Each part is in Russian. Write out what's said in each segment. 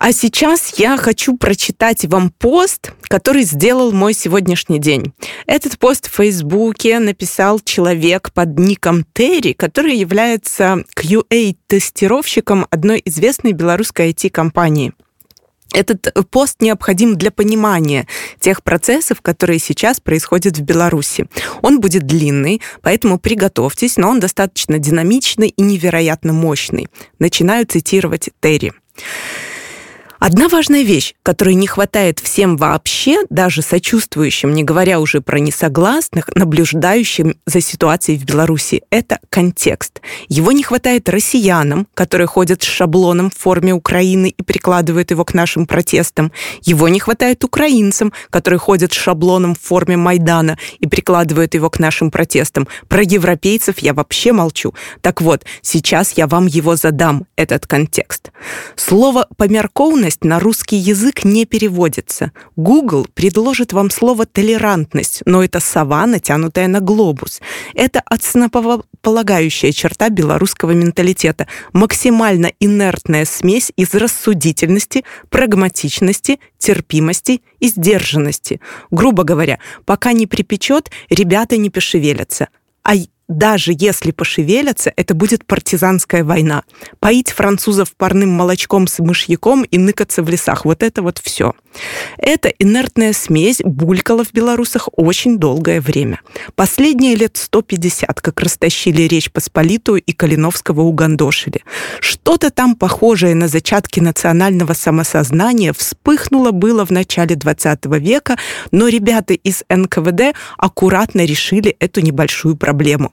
А сейчас я хочу прочитать вам пост, который сделал мой сегодняшний день. Этот пост в Фейсбуке написал человек под ником Терри, который является QA-тестировщиком одной известной белорусской IT-компании. Этот пост необходим для понимания тех процессов, которые сейчас происходят в Беларуси. Он будет длинный, поэтому приготовьтесь, но он достаточно динамичный и невероятно мощный. Начинаю цитировать Терри. Одна важная вещь, которой не хватает всем вообще, даже сочувствующим, не говоря уже про несогласных, наблюдающим за ситуацией в Беларуси, это контекст. Его не хватает россиянам, которые ходят с шаблоном в форме Украины и прикладывают его к нашим протестам. Его не хватает украинцам, которые ходят с шаблоном в форме Майдана и прикладывают его к нашим протестам. Про европейцев я вообще молчу. Так вот, сейчас я вам его задам, этот контекст. Слово «померковность» на русский язык не переводится. Google предложит вам слово «толерантность», но это сова, натянутая на глобус. Это основополагающая черта белорусского менталитета. Максимально инертная смесь из рассудительности, прагматичности, терпимости и сдержанности. Грубо говоря, пока не припечет, ребята не пошевелятся. А даже если пошевелятся, это будет партизанская война. Поить французов парным молочком с мышьяком и ныкаться в лесах. Вот это вот все. Эта инертная смесь булькала в белорусах очень долгое время. Последние лет 150 как растащили Речь Посполитую и Калиновского угандошили. Что-то там похожее на зачатки национального самосознания вспыхнуло было в начале 20 века, но ребята из НКВД аккуратно решили эту небольшую проблему.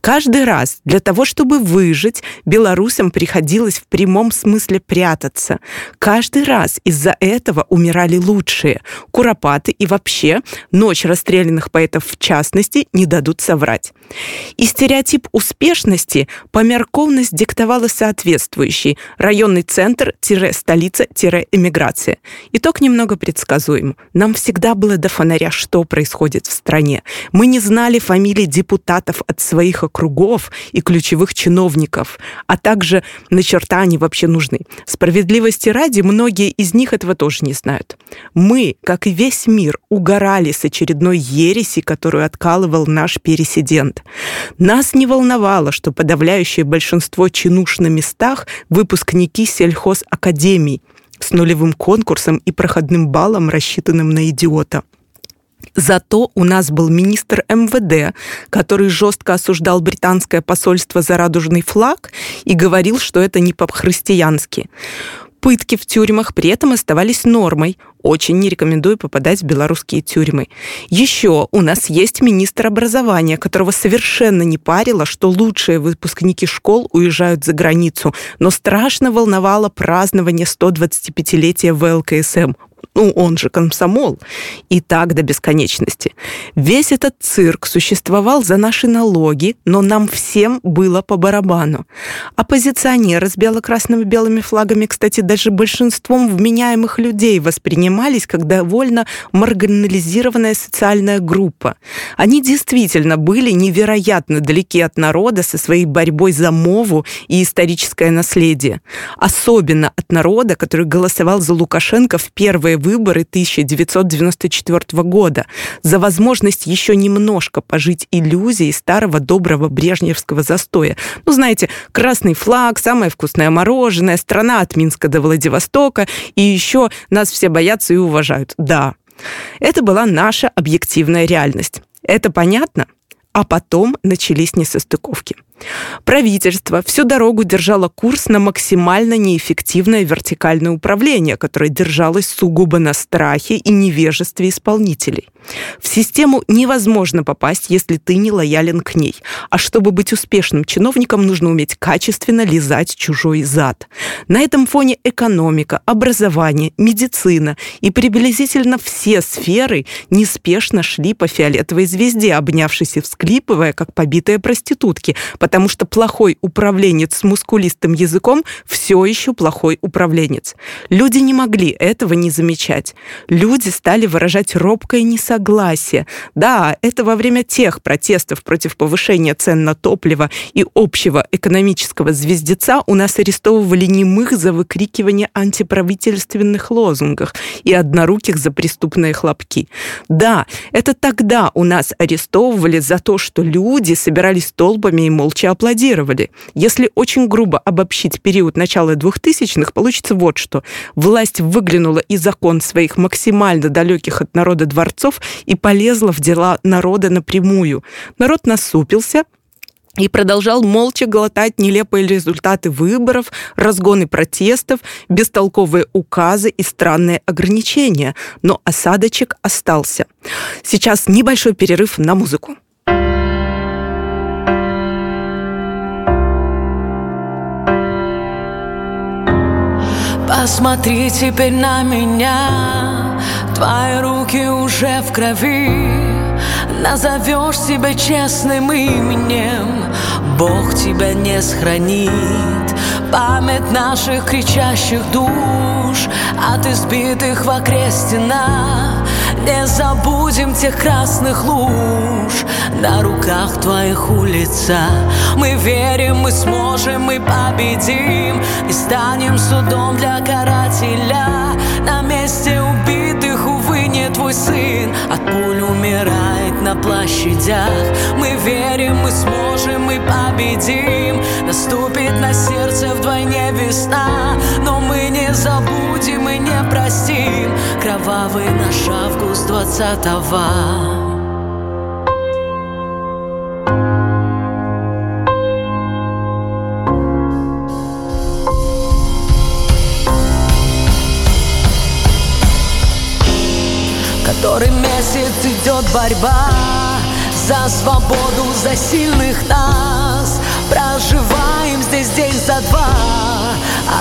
Каждый раз для того, чтобы выжить, белорусам приходилось в прямом смысле прятаться. Каждый раз из-за этого умирали лучшие. Куропаты и вообще ночь расстрелянных поэтов в частности не дадут соврать. И стереотип успешности померковность диктовала соответствующий районный центр-столица-эмиграция. Итог немного предсказуем. Нам всегда было до фонаря, что происходит в стране. Мы не знали фамилий депутатов от своих своих округов и ключевых чиновников, а также на черта они вообще нужны. Справедливости ради, многие из них этого тоже не знают. Мы, как и весь мир, угорали с очередной ереси, которую откалывал наш пересидент. Нас не волновало, что подавляющее большинство чинуш на местах – выпускники сельхозакадемий с нулевым конкурсом и проходным баллом, рассчитанным на идиота – Зато у нас был министр МВД, который жестко осуждал британское посольство за радужный флаг и говорил, что это не по-христиански. Пытки в тюрьмах при этом оставались нормой. Очень не рекомендую попадать в белорусские тюрьмы. Еще у нас есть министр образования, которого совершенно не парило, что лучшие выпускники школ уезжают за границу, но страшно волновало празднование 125-летия ВЛКСМ ну, он же комсомол, и так до бесконечности. Весь этот цирк существовал за наши налоги, но нам всем было по барабану. Оппозиционеры с бело-красно-белыми флагами, кстати, даже большинством вменяемых людей воспринимались как довольно маргинализированная социальная группа. Они действительно были невероятно далеки от народа со своей борьбой за мову и историческое наследие. Особенно от народа, который голосовал за Лукашенко в первые выборы 1994 года, за возможность еще немножко пожить иллюзией старого доброго брежневского застоя. Ну, знаете, красный флаг, самое вкусное мороженое, страна от Минска до Владивостока, и еще нас все боятся и уважают. Да, это была наша объективная реальность. Это понятно? А потом начались несостыковки. Правительство всю дорогу держало курс на максимально неэффективное вертикальное управление, которое держалось сугубо на страхе и невежестве исполнителей. В систему невозможно попасть, если ты не лоялен к ней. А чтобы быть успешным чиновником, нужно уметь качественно лизать чужой зад. На этом фоне экономика, образование, медицина и приблизительно все сферы неспешно шли по фиолетовой звезде, обнявшись и всклипывая, как побитые проститутки, потому что плохой управленец с мускулистым языком все еще плохой управленец. Люди не могли этого не замечать. Люди стали выражать робкое несогласие. Да, это во время тех протестов против повышения цен на топливо и общего экономического звездеца у нас арестовывали немых за выкрикивание антиправительственных лозунгах и одноруких за преступные хлопки. Да, это тогда у нас арестовывали за то, что люди собирались толпами и молча аплодировали. Если очень грубо обобщить период начала 2000-х, получится вот что. Власть выглянула из закон своих максимально далеких от народа дворцов и полезла в дела народа напрямую. Народ насупился, и продолжал молча глотать нелепые результаты выборов, разгоны протестов, бестолковые указы и странные ограничения. Но осадочек остался. Сейчас небольшой перерыв на музыку. Посмотри теперь на меня. Твои руки уже в крови. Назовешь себя честным именем. Бог тебя не сохранит. Память наших кричащих душ. От избитых в окрест Не забудем тех красных луж На руках твоих улица Мы верим, мы сможем, мы победим. И станем судом для карателя. На месте не твой сын. От пуль умирает на площадях. Мы верим, мы сможем, мы победим. Наступит на сердце вдвойне весна. Но мы не забудем и не простим. Кровавый наш август двадцатого борьба За свободу, за сильных нас. Проживаем здесь день за два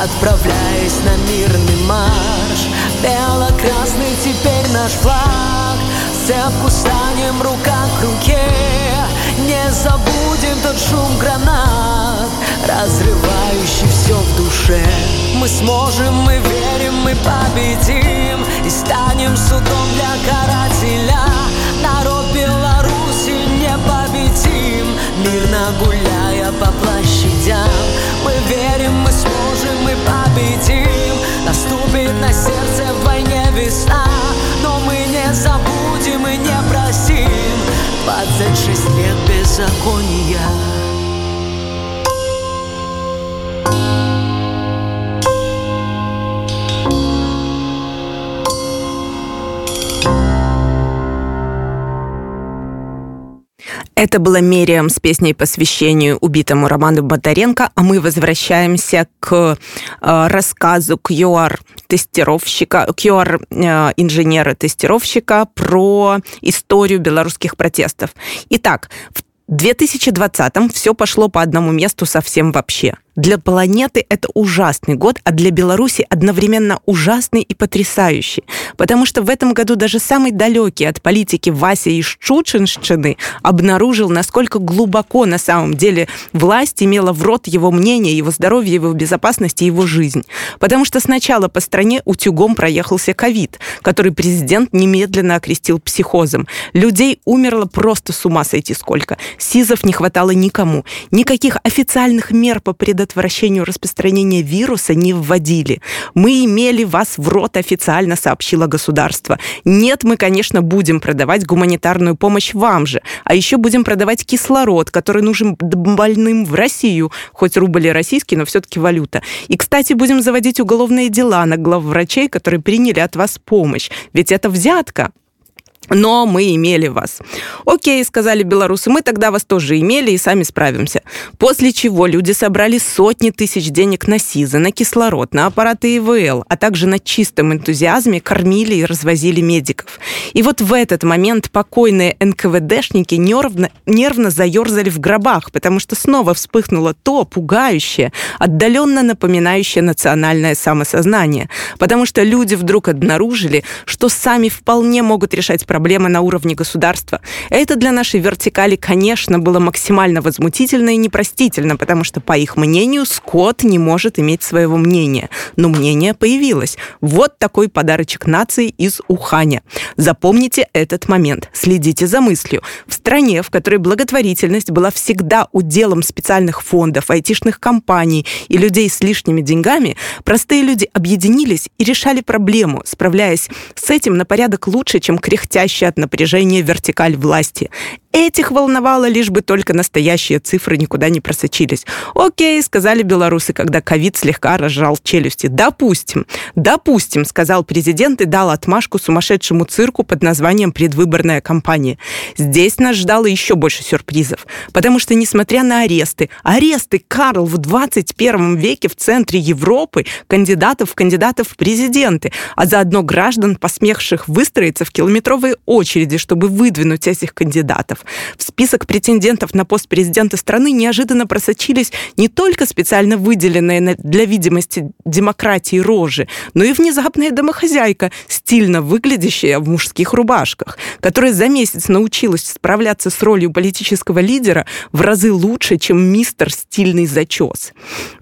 Отправляясь на мирный марш. Бело-красный теперь наш флаг. Цепку станем рука к руке. Не забудем тот шум гранат Разрывающий все в душе. Мы сможем, мы верим, мы победим. И станем судом для карателя Народ Беларуси непобедим. Мирно гуляя по площадям. Мы верим, мы сможем, мы победим. Наступит на сердце вдвойне весна. Но мы не забудем и не простим 26 лет беззакония Это была Мериам с песней посвящению убитому Роману Бондаренко, а мы возвращаемся к э, рассказу QR-тестировщика, QR-инженера-тестировщика про историю белорусских протестов. Итак, в 2020-м все пошло по одному месту совсем вообще – для планеты это ужасный год, а для Беларуси одновременно ужасный и потрясающий. Потому что в этом году даже самый далекий от политики Вася из Чучинщины обнаружил, насколько глубоко на самом деле власть имела в рот его мнение, его здоровье, его безопасность и его жизнь. Потому что сначала по стране утюгом проехался ковид, который президент немедленно окрестил психозом. Людей умерло просто с ума сойти сколько. СИЗов не хватало никому. Никаких официальных мер по предотвращению предотвращению распространения вируса не вводили. Мы имели вас в рот официально, сообщило государство. Нет, мы, конечно, будем продавать гуманитарную помощь вам же, а еще будем продавать кислород, который нужен больным в Россию, хоть рубль и российский, но все-таки валюта. И, кстати, будем заводить уголовные дела на главврачей, которые приняли от вас помощь. Ведь это взятка но мы имели вас. Окей, сказали белорусы, мы тогда вас тоже имели и сами справимся. После чего люди собрали сотни тысяч денег на СИЗы, на кислород, на аппараты ИВЛ, а также на чистом энтузиазме кормили и развозили медиков. И вот в этот момент покойные НКВДшники нервно, нервно заерзали в гробах, потому что снова вспыхнуло то пугающее, отдаленно напоминающее национальное самосознание. Потому что люди вдруг обнаружили, что сами вполне могут решать проблемы проблема на уровне государства. Это для нашей вертикали, конечно, было максимально возмутительно и непростительно, потому что, по их мнению, скот не может иметь своего мнения. Но мнение появилось. Вот такой подарочек нации из Уханя. Запомните этот момент. Следите за мыслью. В стране, в которой благотворительность была всегда уделом специальных фондов, айтишных компаний и людей с лишними деньгами, простые люди объединились и решали проблему, справляясь с этим на порядок лучше, чем кряхтящая от напряжения вертикаль власти. Этих волновало лишь бы только настоящие цифры никуда не просочились. Окей, сказали белорусы, когда ковид слегка разжал челюсти. Допустим, допустим, сказал президент и дал отмашку сумасшедшему цирку под названием «Предвыборная кампания». Здесь нас ждало еще больше сюрпризов, потому что, несмотря на аресты, аресты Карл в 21 веке в центре Европы кандидатов в кандидатов в президенты, а заодно граждан, посмевших выстроиться в километровые очереди, чтобы выдвинуть этих кандидатов. В список претендентов на пост президента страны неожиданно просочились не только специально выделенные для видимости демократии рожи, но и внезапная домохозяйка, стильно выглядящая в мужских рубашках, которая за месяц научилась справляться с ролью политического лидера в разы лучше, чем мистер стильный зачес.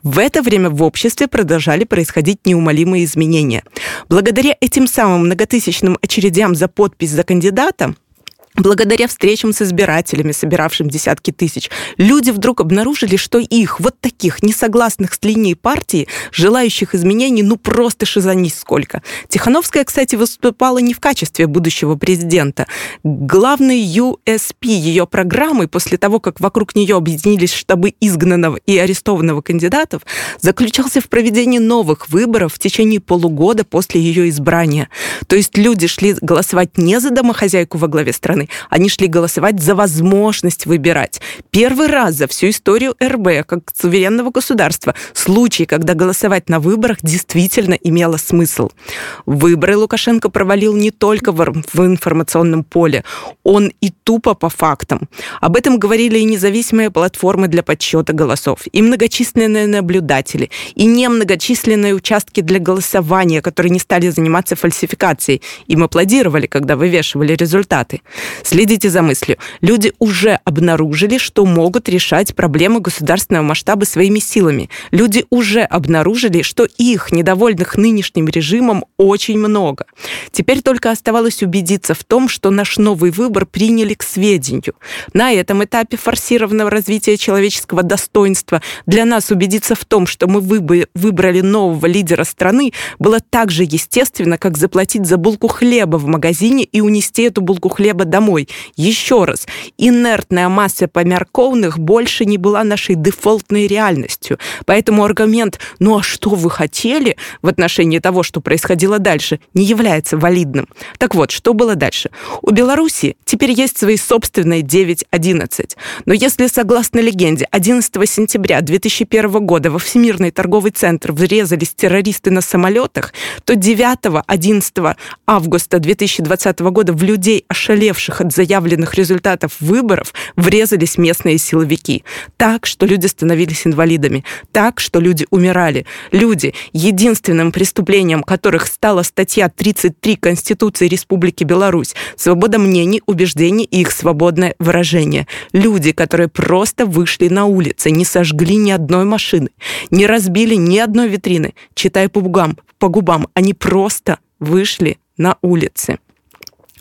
В это время в обществе продолжали происходить неумолимые изменения. Благодаря этим самым многотысячным очередям за подпись за кандидата, Благодаря встречам с избирателями, собиравшим десятки тысяч, люди вдруг обнаружили, что их, вот таких, несогласных с линией партии, желающих изменений, ну просто шизанись сколько. Тихановская, кстати, выступала не в качестве будущего президента. Главный USP ее программы, после того, как вокруг нее объединились штабы изгнанного и арестованного кандидатов, заключался в проведении новых выборов в течение полугода после ее избрания. То есть люди шли голосовать не за домохозяйку во главе страны, они шли голосовать за возможность выбирать. Первый раз за всю историю РБ, как суверенного государства, случай, когда голосовать на выборах действительно имело смысл. Выборы Лукашенко провалил не только в, в информационном поле, он и тупо по фактам. Об этом говорили и независимые платформы для подсчета голосов, и многочисленные наблюдатели, и немногочисленные участки для голосования, которые не стали заниматься фальсификацией. Им аплодировали, когда вывешивали результаты. Следите за мыслью. Люди уже обнаружили, что могут решать проблемы государственного масштаба своими силами. Люди уже обнаружили, что их, недовольных нынешним режимом, очень много. Теперь только оставалось убедиться в том, что наш новый выбор приняли к сведению. На этом этапе форсированного развития человеческого достоинства для нас убедиться в том, что мы выбрали нового лидера страны, было так же естественно, как заплатить за булку хлеба в магазине и унести эту булку хлеба домой. Еще раз, инертная масса померковных больше не была нашей дефолтной реальностью. Поэтому аргумент «ну а что вы хотели?» в отношении того, что происходило дальше, не является валидным. Так вот, что было дальше? У Беларуси теперь есть свои собственные 9.11. Но если, согласно легенде, 11 сентября 2001 года во Всемирный торговый центр врезались террористы на самолетах, то 9-11 августа 2020 года в людей, ошалевших устаривших от заявленных результатов выборов врезались местные силовики. Так, что люди становились инвалидами. Так, что люди умирали. Люди, единственным преступлением которых стала статья 33 Конституции Республики Беларусь, свобода мнений, убеждений и их свободное выражение. Люди, которые просто вышли на улицы, не сожгли ни одной машины, не разбили ни одной витрины, читая по губам, по губам, они просто вышли на улицы.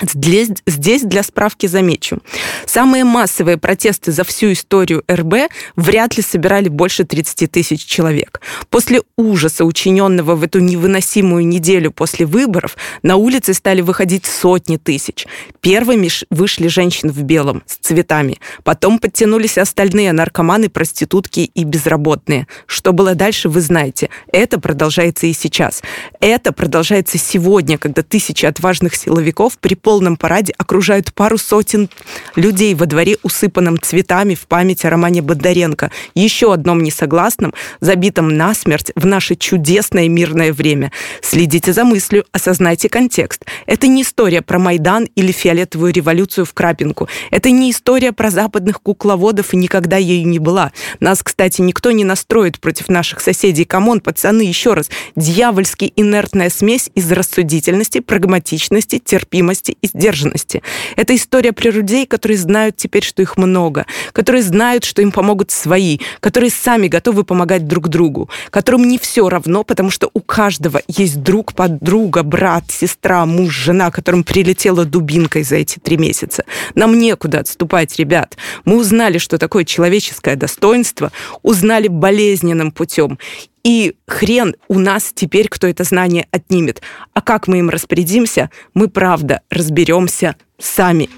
Здесь, для справки замечу. Самые массовые протесты за всю историю РБ вряд ли собирали больше 30 тысяч человек. После ужаса, учиненного в эту невыносимую неделю после выборов, на улицы стали выходить сотни тысяч. Первыми вышли женщины в белом, с цветами. Потом подтянулись остальные наркоманы, проститутки и безработные. Что было дальше, вы знаете. Это продолжается и сейчас. Это продолжается сегодня, когда тысячи отважных силовиков при полном параде окружают пару сотен людей во дворе, усыпанном цветами в память о Романе Бондаренко, еще одном несогласном, забитом насмерть в наше чудесное мирное время. Следите за мыслью, осознайте контекст. Это не история про Майдан или фиолетовую революцию в Крапинку. Это не история про западных кукловодов и никогда ею не была. Нас, кстати, никто не настроит против наших соседей. Come on, пацаны, еще раз. Дьявольски инертная смесь из рассудительности, прагматичности, терпимости скромности и сдержанности. Это история про людей, которые знают теперь, что их много, которые знают, что им помогут свои, которые сами готовы помогать друг другу, которым не все равно, потому что у каждого есть друг, подруга, брат, сестра, муж, жена, которым прилетела дубинкой за эти три месяца. Нам некуда отступать, ребят. Мы узнали, что такое человеческое достоинство, узнали болезненным путем. И хрен у нас теперь, кто это знание отнимет. А как мы им распорядимся, мы правда разберемся сами.